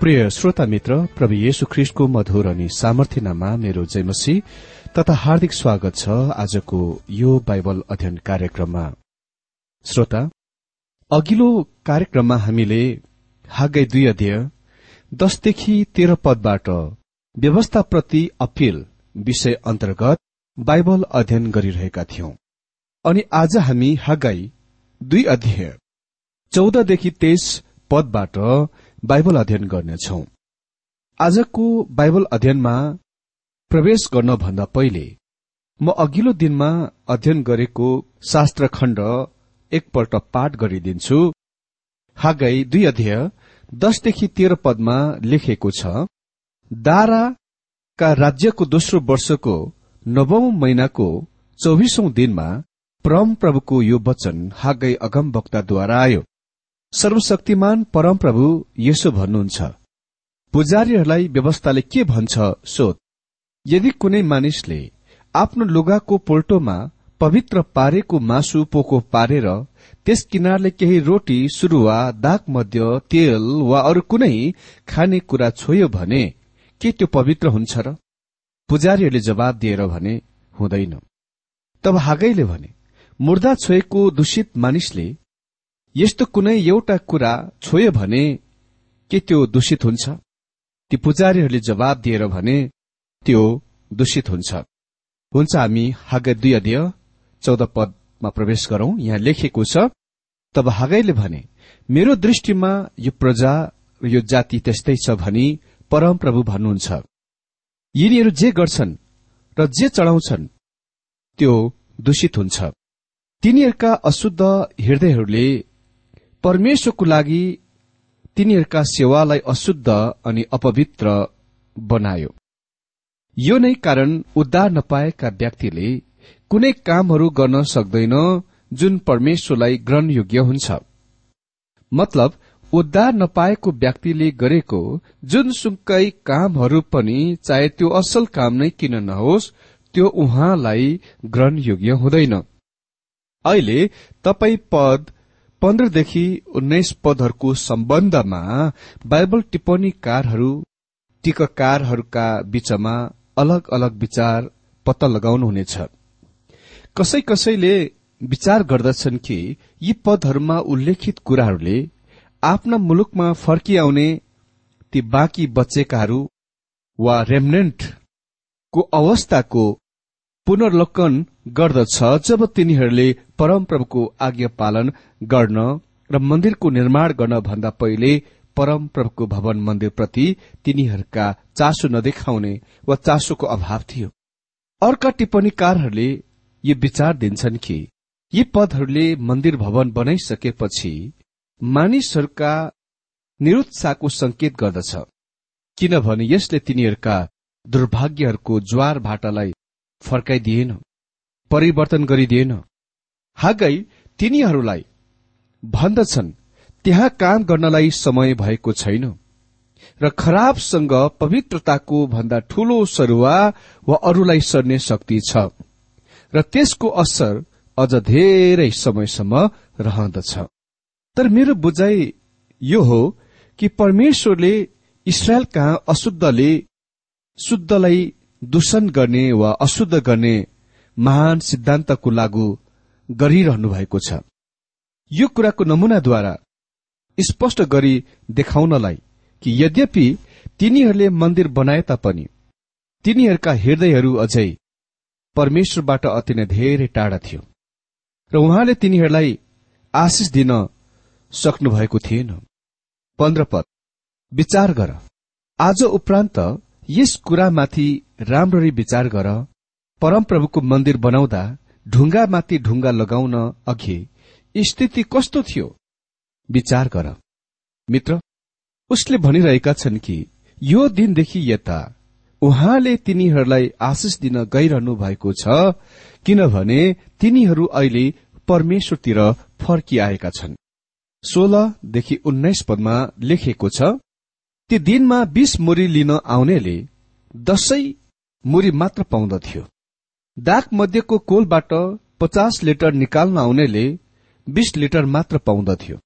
प्रिय श्रोता मित्र प्रभु येशु ख्रिष्टको मधुर अनि सामर्थ्यनामा मेरो जयमसी तथा हार्दिक स्वागत छ आजको यो बाइबल अध्ययन कार्यक्रममा। श्रोता अघिल्लो कार्यक्रममा हामीले हागै दुई अध्यय दसदेखि तेह्र पदबाट व्यवस्थाप्रति अपिल विषय अन्तर्गत बाइबल अध्ययन गरिरहेका थियौं। अनि आज हामी हागाई दुई अध्यय चौधदेखि तेइस पदबाट बाइबल अध्ययन गर्नेछौ। आजको बाइबल अध्ययनमा प्रवेश गर्नभन्दा पहिले म अघिल्लो दिनमा अध्ययन गरेको शास्त्र खण्ड एकपल्ट पाठ गरिदिन्छु। हागाई दुई अध्यय दसदेखि तेह्र पदमा लेखेको छ दाराका राज्यको दोस्रो वर्षको नवौं महिनाको चौबिसौं दिनमा परम प्रभुको यो वचन हागै अगम वक्ताद्वारा आयो। सर्वशक्तिमान परमप्रभु यसो भन्नुहुन्छ पुजारीहरूलाई व्यवस्थाले के भन्छ सोध। यदि कुनै मानिसले आफ्नो लुगाको पोल्टोमा पवित्र पारेको मासु पोको पारेर त्यस किनारले केही रोटी सुरुवा दाग मध्य तेल वा अरू कुनै खाने कुरा छोयो भने के त्यो पवित्र हुन्छ र? पुजारीहरूले जवाब दिएर भने हुँदैन। तब हागैले भने मुर्दा छोएको दूषित मानिसले यस्तो कुनै एउटा कुरा छोयो भने के त्यो दूषित हुन्छ? ती पुजारीहरूले जवाब दिएर भने त्यो दूषित हुन्छ। हुन्छ हामी हागै दुई अध्यय चौध पदमा प्रवेश गरौं। यहाँ लेखेको छ तब हागैले भने मेरो दृष्टिमा यो प्रजा यो जाति त्यस्तै छ भनी परमप्रभु भन्नुहुन्छ। यिनीहरू जे गर्छन् र जे चढाउँछन् त्यो दूषित हुन्छ। तिनीहरूका अशुद्ध हृदयहरूले परमेश्वरको लागि तिनीहरूका सेवालाई अशुद्ध अनि अपवित्र बनायो। यो नै कारण उद्धार नपाएका व्यक्तिले कुनै कामहरू गर्न सक्दैन जुन परमेश्वरलाई ग्रहणयोग्य हुन्छ। मतलब उद्धार नपाएको व्यक्तिले गरेको जुन सुकै कामहरू पनि चाहे त्यो असल काम नै किन नहोस् त्यो उहाँलाई ग्रहणयोग्य हुँदैन। अहिले तपाई पद पन्ध्रदेखि उन्नाइस पदहरूको सम्बन्धमा बाइबल टिप्पणीकारहरू टीकाकारहरूका बीचमा अलग अलग विचार पत्ता लगाउनुहुनेछ। कसै कसैले विचार गर्दछन् कि यी पदहरूमा उल्लेखित कुराहरूले आफ्ना मुलुकमा फर्किआउने ती बाँकी बचेकाहरू वा रेमनेन्टको अवस्थाको पुनर्लोकन गर्दछ जब तिनीहरूले परमप्रभुको आज्ञा पालन गर्न र मन्दिरको निर्माण गर्न भन्दा पहिले परमप्रभुको भवन मन्दिरप्रति तिनीहरूका चासो नदेखाउने वा चासोको अभाव थियो। अर्का टिप्पणीकारहरूले यो विचार दिन्छन् कि यी पदहरूले मन्दिर भवन बनाइसकेपछि मानिसहरूका निरुत्साहको संकेत गर्दछ किनभने यसले तिनीहरूका दुर्भाग्यहरूको ज्वार भाटालाई फर्काइदिएन परिवर्तन गरिदिएन। हागै तिनीहरूलाई भन्दछन् त्यहाँ काम गर्नलाई समय भएको छैन र खराबसँग पवित्रताको भन्दा ठूलो सरुवा वा अरूलाई सर्ने शक्ति छ र त्यसको असर अझ धेरै समयसम्म रहँदछ तर मेरो बुझाइ यो हो कि परमेश्वरले इसरायल कहाँ अशुद्धले शुद्धलाई दूषण गर्ने वा अशुद्ध गर्ने महान सिद्धान्तको लागू गरिरहनु भएको छ। यो कुराको नमूनाद्वारा स्पष्ट गरी देखाउनलाई कि यद्यपि तिनीहरूले मन्दिर बनाए तापनि तिनीहरूका हृदयहरू अझै परमेश्वरबाट अति नै धेरै टाढा थियो र उहाँले तिनीहरूलाई आशिष दिन सक्नु भएको थिएन। पन्ध्र पद विचार गर। आज उपरान्त यस कुरामाथि राम्ररी विचार गर। परमप्रभुको मन्दिर बनाउँदा ढुङ्गामाथि ढुङ्गा लगाउन अघि स्थिति कस्तो थियो? विचार गर। मित्र उसले भनिरहेका छन् कि यो दिनदेखि यता उहाँले तिनीहरूलाई आशिष दिन गइरहनु भएको छ किनभने तिनीहरू अहिले परमेश्वरतिर फर्किआएका छन्। सोह्रदेखि उन्नाइस पदमा लेखिएको छ ती दिनमा बीस मुरी लिन आउनेले दसै मुरी मात्र पाउँदथ्यो। दाग मध्येको कोलबाट पचास लिटर निकाल्न आउनेले बीस लिटर मात्र पाउँदथ्यो।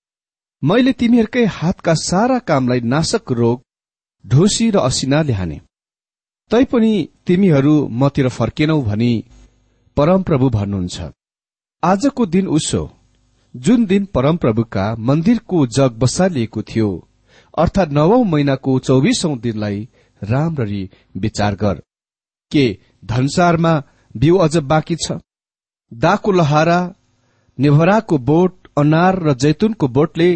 मैले तिमीहरूकै हातका सारा कामलाई नाशक रोग ढोसी र असिनाले हाने। तैपनि तिमीहरू मतिर फर्केनौ भनी परमप्रभु भन्नुहुन्छ। आजको दिन उसो जुन दिन परमप्रभुका मन्दिरको जग बसालिएको थियो अर्थात् नवौं महिनाको चौबिसौं दिनलाई राम्ररी विचार गर। के धनसारमा बिउ अझ बाँकी छ? दाको लहारा नेभराको बोट अनार र जैतुनको बोटले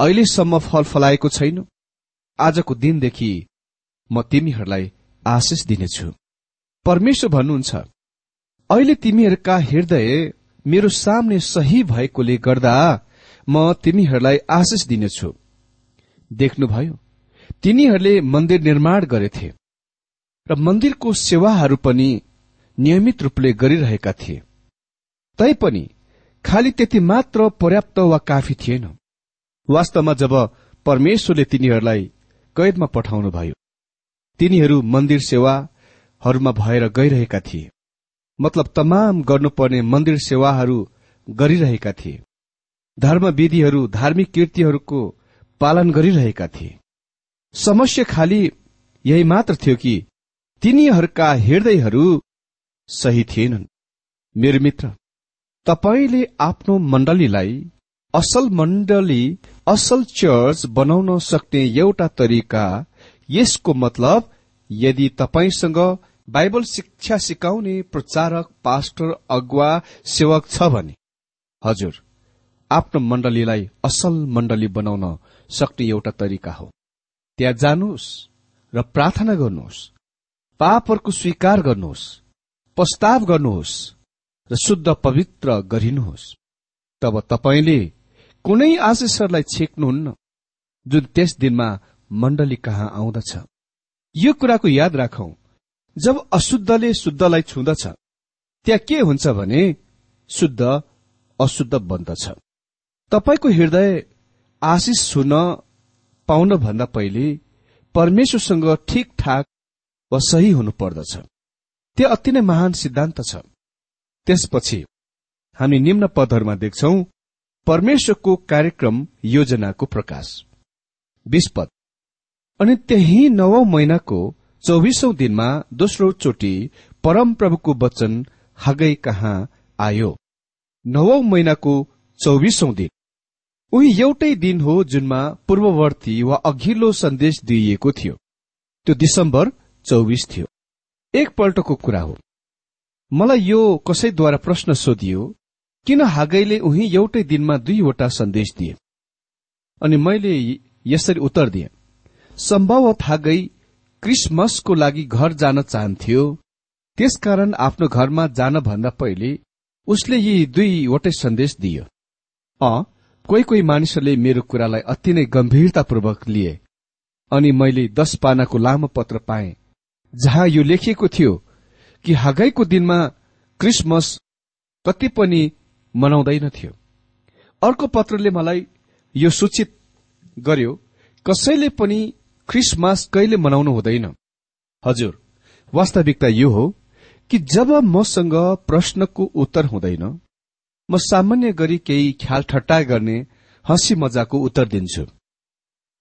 अहिलेसम्म फल फलाएको छैन। आजको दिनदेखि म तिमीहरूलाई आशिष दिनेछु। परमेश्वर भन्नुहुन्छ अहिले तिमीहरूका हृदय मेरो सामने सही भएकोले गर्दा म तिमीहरूलाई आशिष दिनेछु। देख्नुभयो। तिनीहरूले मन्दिर निर्माण गरेथे र मन्दिरको सेवाहरू पनि नियमित रूपले गरिरहेका थिए। तैपनि खालि त्यति मात्र पर्याप्त वा काफी थिएन। वास्तवमा जब परमेश्वरले तिनीहरूलाई कैदमा पठाउनुभयो तिनीहरू मन्दिर सेवाहरूमा भएर गइरहेका थिए। मतलब तमाम गर्नुपर्ने मन्दिर सेवाहरू गरिरहेका थिए। धर्म विधिहरू धार्मिक कृतिहरूको पालन गरिरहेका थिए। समस्या खालि यही मात्र थियो कि तिनीहरूका हृदयहरू सही थिएनन्। मेरो मित्र तपाईँले आफ्नो मण्डलीलाई असल मण्डली असल चर्च बनाउन सक्ने एउटा तरिका यसको मतलब यदि तपाईँसँग बाइबल शिक्षा सिकाउने प्रचारक पास्टर अगुवा सेवक छ भने हजुर आफ्नो मण्डलीलाई असल मण्डली बनाउन सक्ने एउटा तरिका हो। त्यहाँ जानुहोस् र प्रार्थना गर्नुहोस् पापहरूको स्वीकार गर्नुहोस् प्रस्ताव गर्नुहोस् र शुद्ध पवित्र गरिनुहोस्। तब तपाईँले कुनै आशिषहरूलाई छेक्नुहुन्न जुन त्यस दिनमा मण्डली कहाँ आउँदछ। यो कुराको याद राखौ जब अशुद्धले शुद्धलाई छुँदछ त्यहाँ के हुन्छ भने शुद्ध अशुद्ध बन्दछ। तपाईँको हृदय आशिष हुन पाउन भन्दा पहिले परमेश्वरसँग ठिकठाक वा सही हुनु पर्दछ त्यो अति नै महान सिद्धान्त छ। त्यसपछि हामी निम्न पदहरूमा देख्छौ परमेश्वरको कार्यक्रम योजनाको प्रकाश। पद। अनि त्यही नवौं महिनाको चौबिसौं दिनमा दोस्रो चोटि परमप्रभुको वचन हागै कहाँ आयो? नवौं महिनाको चौबिसौं दिन। उही एउटै दिन हो जुनमा पूर्ववर्ती वा अघिल्लो सन्देश दिइएको थियो। त्यो दिसम्बर चौबिस थियो। एकपल्टको कुरा हो। मलाई यो कसैद्वारा प्रश्न सोधियो किन हागैले उही एउटै दिनमा दुईवटा सन्देश दिए? अनि मैले यसरी उत्तर दिए सम्भवत हागै क्रिसमसको लागि घर जान चाहन्थ्यो त्यसकारण आफ्नो घरमा जान भन्दा पहिले उसले यी दुईवटै सन्देश दियो। अ कोही कोही मानिसहरूले मेरो कुरालाई अति नै गम्भीरतापूर्वक लिए। अनि मैले दश पानाको लामो पत्र पाएँ जहाँ यो लेखिएको थियो कि हगाईको दिनमा क्रिसमस कति पनि मनाउँदैनथ्यो अर्को पत्रले मलाई यो सूचित गर्यो कसैले पनि क्रिसमस कहिले मनाउनु हुँदैन। हजुर वास्तविकता यो हो कि जब मसँग प्रश्नको उत्तर हुँदैन म सामान्य गरी केही ख्याल ठट्टा गर्ने हँसी मजाको उत्तर दिन्छु।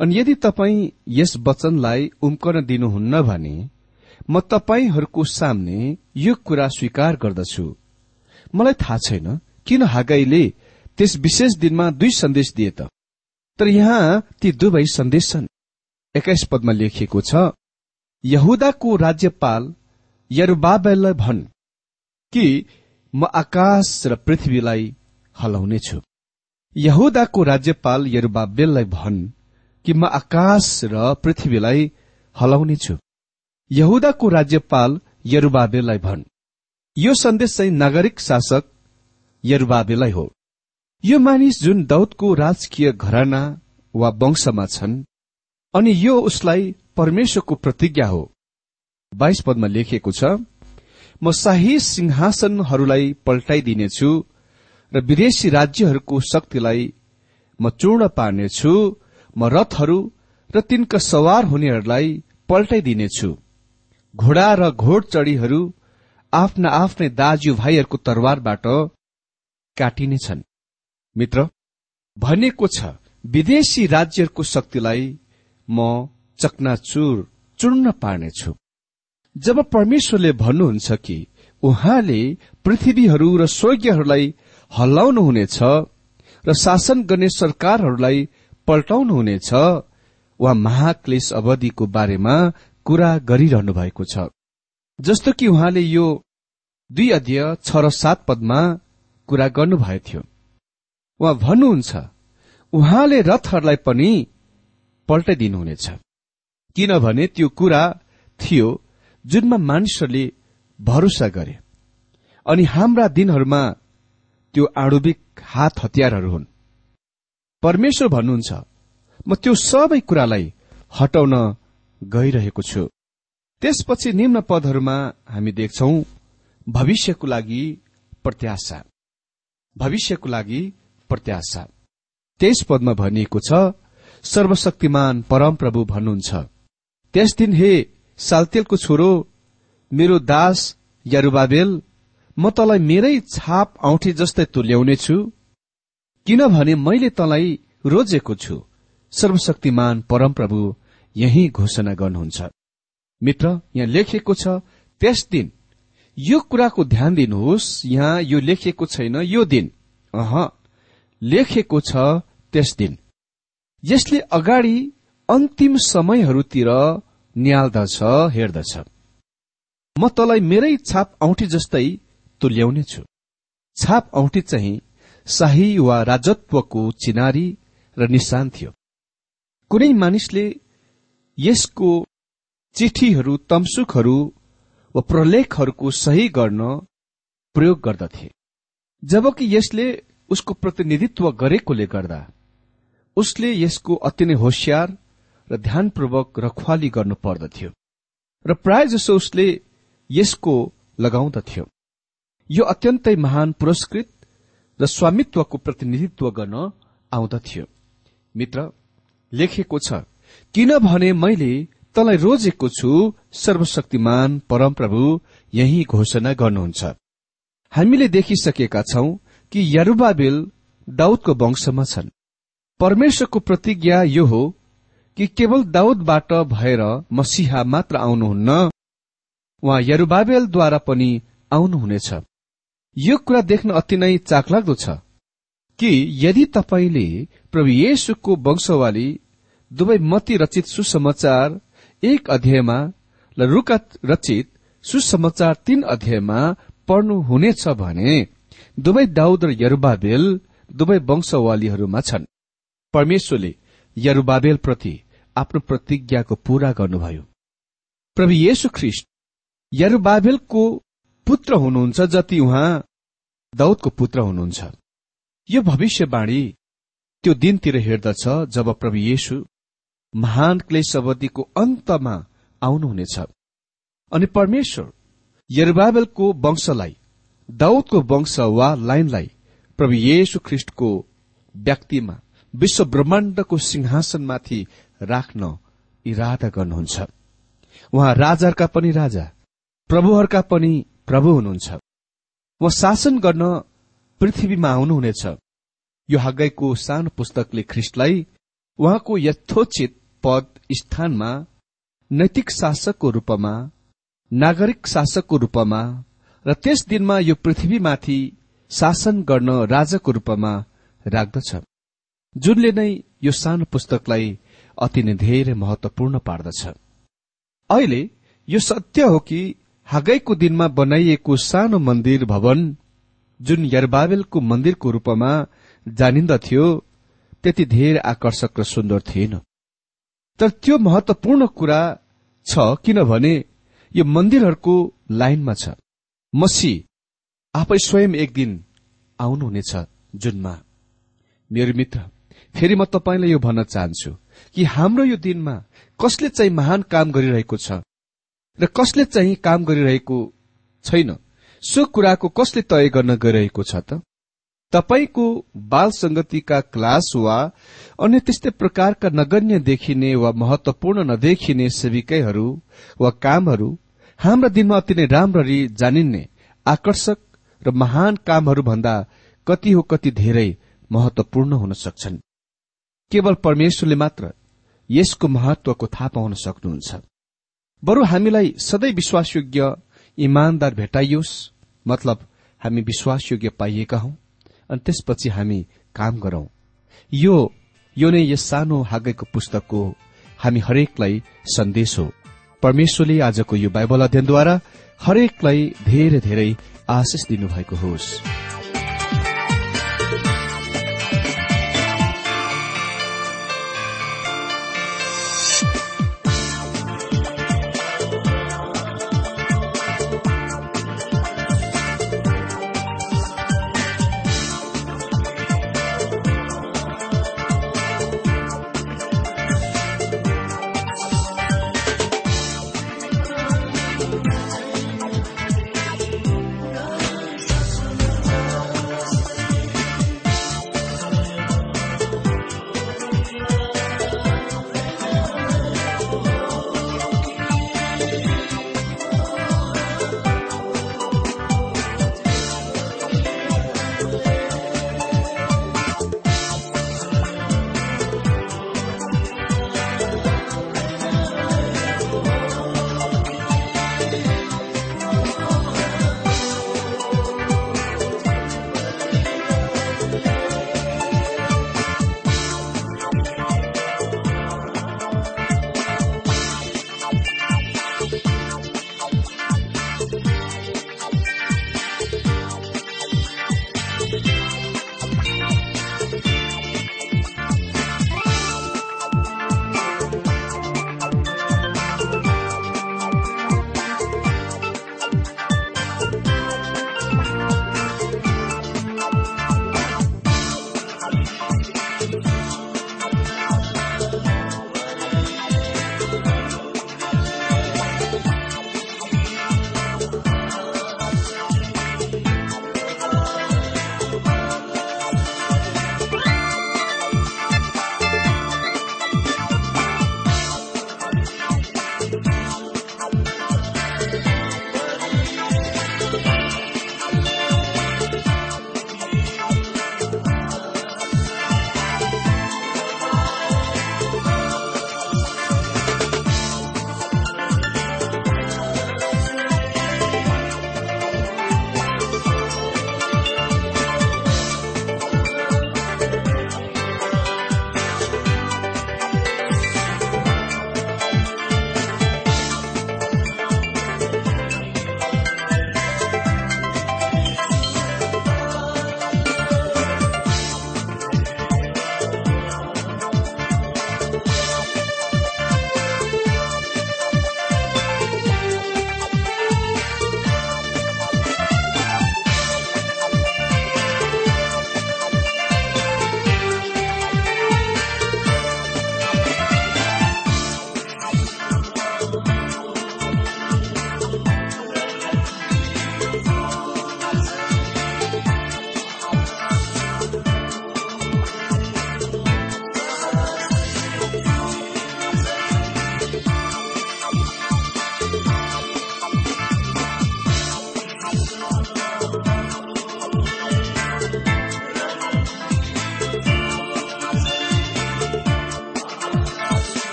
अनि यदि तपाईँ यस वचनलाई उम्कन दिनुहुन्न भने म तपाईँहरूको सामने यो कुरा स्वीकार गर्दछु। मलाई थाहा छैन किन हागाईले त्यस विशेष दिनमा दुई सन्देश दिए त। तर यहाँ ती दुवै सन्देश छन्। एक्काइस पदमा लेखिएको छ यहुदाको राज्यपाल यरुबाबेललाई भन् कि म आकाश र पृथ्वीलाई हलाउनेछु। यहुदाको राज्यपाल यरुबाबेललाई भन् कि म आकाश र पृथ्वीलाई हलाउनेछु। यहुदाको राज्यपाल यरुबाबेलाई भन् यो सन्देश चाहिँ नागरिक शासक यरुबाबेलाई हो। यो मानिस जुन दाउदको राजकीय घराना वा वंशमा छन् अनि यो उसलाई परमेश्वरको प्रतिज्ञा हो। बाइस पदमा लेखिएको छ म शाही सिंहासनहरूलाई पल्टाइदिनेछु र विदेशी राज्यहरूको शक्तिलाई म चूर्ण पार्नेछु। म रथहरू र तिनका सवार हुनेहरूलाई पल्टाइदिनेछु। घोडा र घोडचडीहरू आफ्ना आफ्नै दाजु भाइहरूको तरवारबाट काटिनेछन्। मित्र भनेको छ विदेशी राज्यहरूको शक्तिलाई म चकनाचुर चूर्ण पार्नेछु। जब परमेश्वरले भन्नुहुन्छ कि उहाँले पृथ्वीहरू र स्वर्गीयहरूलाई हल्लाउनुहुनेछ र शासन गर्ने सरकारहरूलाई पल्टाउनुहुनेछ वा महाक्लेश अवधिको बारेमा कुरा गरिरहनु भएको छ। जस्तो कि उहाँले यो दुई अध्यय छ र सात पदमा कुरा गर्नुभएको थियो। उहाँ भन्नुहुन्छ उहाँले रथहरूलाई पनि पल्टाइदिनुहुनेछ। किनभने त्यो कुरा थियो जुनमा मानिसहरूले भरोसा गरे। अनि हाम्रा दिनहरूमा त्यो आणुविक हात हतियारहरू हुन्। परमेश्वर भन्नुहुन्छ म त्यो सबै कुरालाई हटाउन गइरहेको छु। त्यसपछि निम्न पदहरूमा हामी देख्छौ भविष्यको लागि प्रत्याशा। भविष्यको लागि प्रत्याशा। त्यस पदमा भनिएको छ सर्वशक्तिमान परमप्रभु भन्नुहुन्छ। त्यस दिन हे सालतेलको छोरो मेरो दास यरुबाबेल म तलाई मेरै छाप औठी जस्तै तुल्याउनेछु किनभने मैले तलाई रोजेको छु। सर्वशक्तिमान परमप्रभु यही घोषणा गर्नुहुन्छ। मित्र यहाँ लेखिएको छ त्यस दिन। यो कुराको ध्यान दिनुहोस्। यहाँ यो लेखिएको छैन यो दिन। अह लेखेको छ त्यस दिन। यसले अगाडि अन्तिम समयहरूतिर निहाल्दछ हेर्दछ। म तलाई मेरै छाप औठी जस्तै तुल्याउनेछु। छाप औठी चाहिँ शाही वा राजत्वको चिनारी र निशान थियो। कुनै मानिसले यसको चिठीहरू तमसुकहरू वा प्रलेखहरूको सही गर्न प्रयोग गर्दथे। जबकि यसले उसको प्रतिनिधित्व गरेकोले गर्दा उसले यसको अति नै होसियार र ध्यानपूर्वक रखवाली गर्नु पर्दथ्यो। र प्राय जसो उसले यसको लगाउँदथ्यो। यो अत्यन्तै महान पुरस्कृत र स्वामित्वको प्रतिनिधित्व गर्न आउँदथ्यो। मित्र लेखेको छ किनभने मैले तलाई रोजेको छु सर्वशक्तिमान परमप्रभु यही घोषणा गर्नुहुन्छ। हामीले देखिसकेका छौं कि यरुबाबेल दाउदको वंशमा छन्। परमेश्वरको प्रतिज्ञा यो हो कि केवल दाउदबाट भएर मसिहा मात्र आउनुहुन्न उहाँ यरुबाबेलद्वारा पनि आउनुहुनेछ। यो कुरा देख्न अति नै चाखलाग्दो छ कि यदि तपाईँले प्रभु येशुको वंशवाली दुवै मती रचित सुसमाचार एक अध्यायमा र रुकत रचित सुसमाचार तीन अध्यायमा पढ्नुहुनेछ भने दुवै दाउद र यरुबाबेल दुवै वंशवालीहरूमा छन्। परमेश्वरले यरुबाबेल प्रति आफ्नो प्रतिज्ञाको पूरा गर्नुभयो। प्रभु येशु ख्रिस्ट यरुबाबेलको पुत्र हुनुहुन्छ जति उहाँ दौदको पुत्र हुनुहुन्छ। यो भविष्यवाणी त्यो दिनतिर हेर्दछ जब प्रभु येशु महान क्लेश अवधिको अन्तमा आउनुहुनेछ। अनि परमेश्वर यरुबाबेलको वंशलाई दाउदको वंश वा लाइनलाई प्रभु येशु ख्रिष्टको व्यक्तिमा विश्व ब्रह्माण्डको सिंहासनमाथि राख्न इरादा गर्नुहुन्छ। उहाँ राजाहरूका पनि राजा प्रभुहरूका पनि प्रभु हुनुहुन्छ। उहाँ शासन गर्न पृथ्वीमा आउनुहुनेछ। यो हगाईको सानो पुस्तकले ख्रिस्टलाई उहाँको यथोचित पद स्थानमा नैतिक शासकको रूपमा नागरिक शासकको रूपमा र त्यस दिनमा यो पृथ्वीमाथि शासन गर्न राजाको रूपमा राख्दछ। जुनले नै यो सानो पुस्तकलाई अति नै धेरै महत्वपूर्ण पार्दछ। अहिले यो सत्य हो कि हागैको दिनमा बनाइएको सानो मन्दिर भवन जुन यरबाबेलको मन्दिरको रूपमा जानिन्दथ्यो त्यति धेरै आकर्षक र सुन्दर थिएन। तर त्यो महत्वपूर्ण कुरा छ किनभने यो मन्दिरहरूको लाइनमा छ। मसी आफै स्वयं एक दिन आउनुहुनेछ जुनमा। मेरो मित्र फेरि म तपाईँलाई यो भन्न चाहन्छु। कि हाम्रो यो दिनमा कसले चाहिँ महान काम गरिरहेको छ र कसले चाहिँ काम गरिरहेको छैन? सो कुराको कसले तय गर्न गइरहेको छ त? तपाईँको बाल संगतिका क्लास वा अन्य त्यस्तै प्रकारका नगण्य देखिने वा महत्वपूर्ण नदेखिने सेविकैहरू वा कामहरू हाम्रा दिनमा अति नै राम्ररी जानिने आकर्षक र महान कामहरू भन्दा कति हो कति धेरै महत्वपूर्ण हुन सक्छन्। केवल परमेश्वरले मात्र यसको महत्वको थाहा पाउन सक्नुहुन्छ। बरु हामीलाई सधैँ विश्वासयोग्य इमान्दार भेटाइयोस् मतलब हामी विश्वासयोग्य पाइएका हौ अनि त्यसपछि हामी काम गरौं। यो यो नै यस सानो हागैको पुस्तकको हामी हरेकलाई सन्देश हो। परमेश्वरले आजको यो बाइबल अध्ययनद्वारा हरेकलाई धेरै धेरै आशिष दिनुभएको होस्।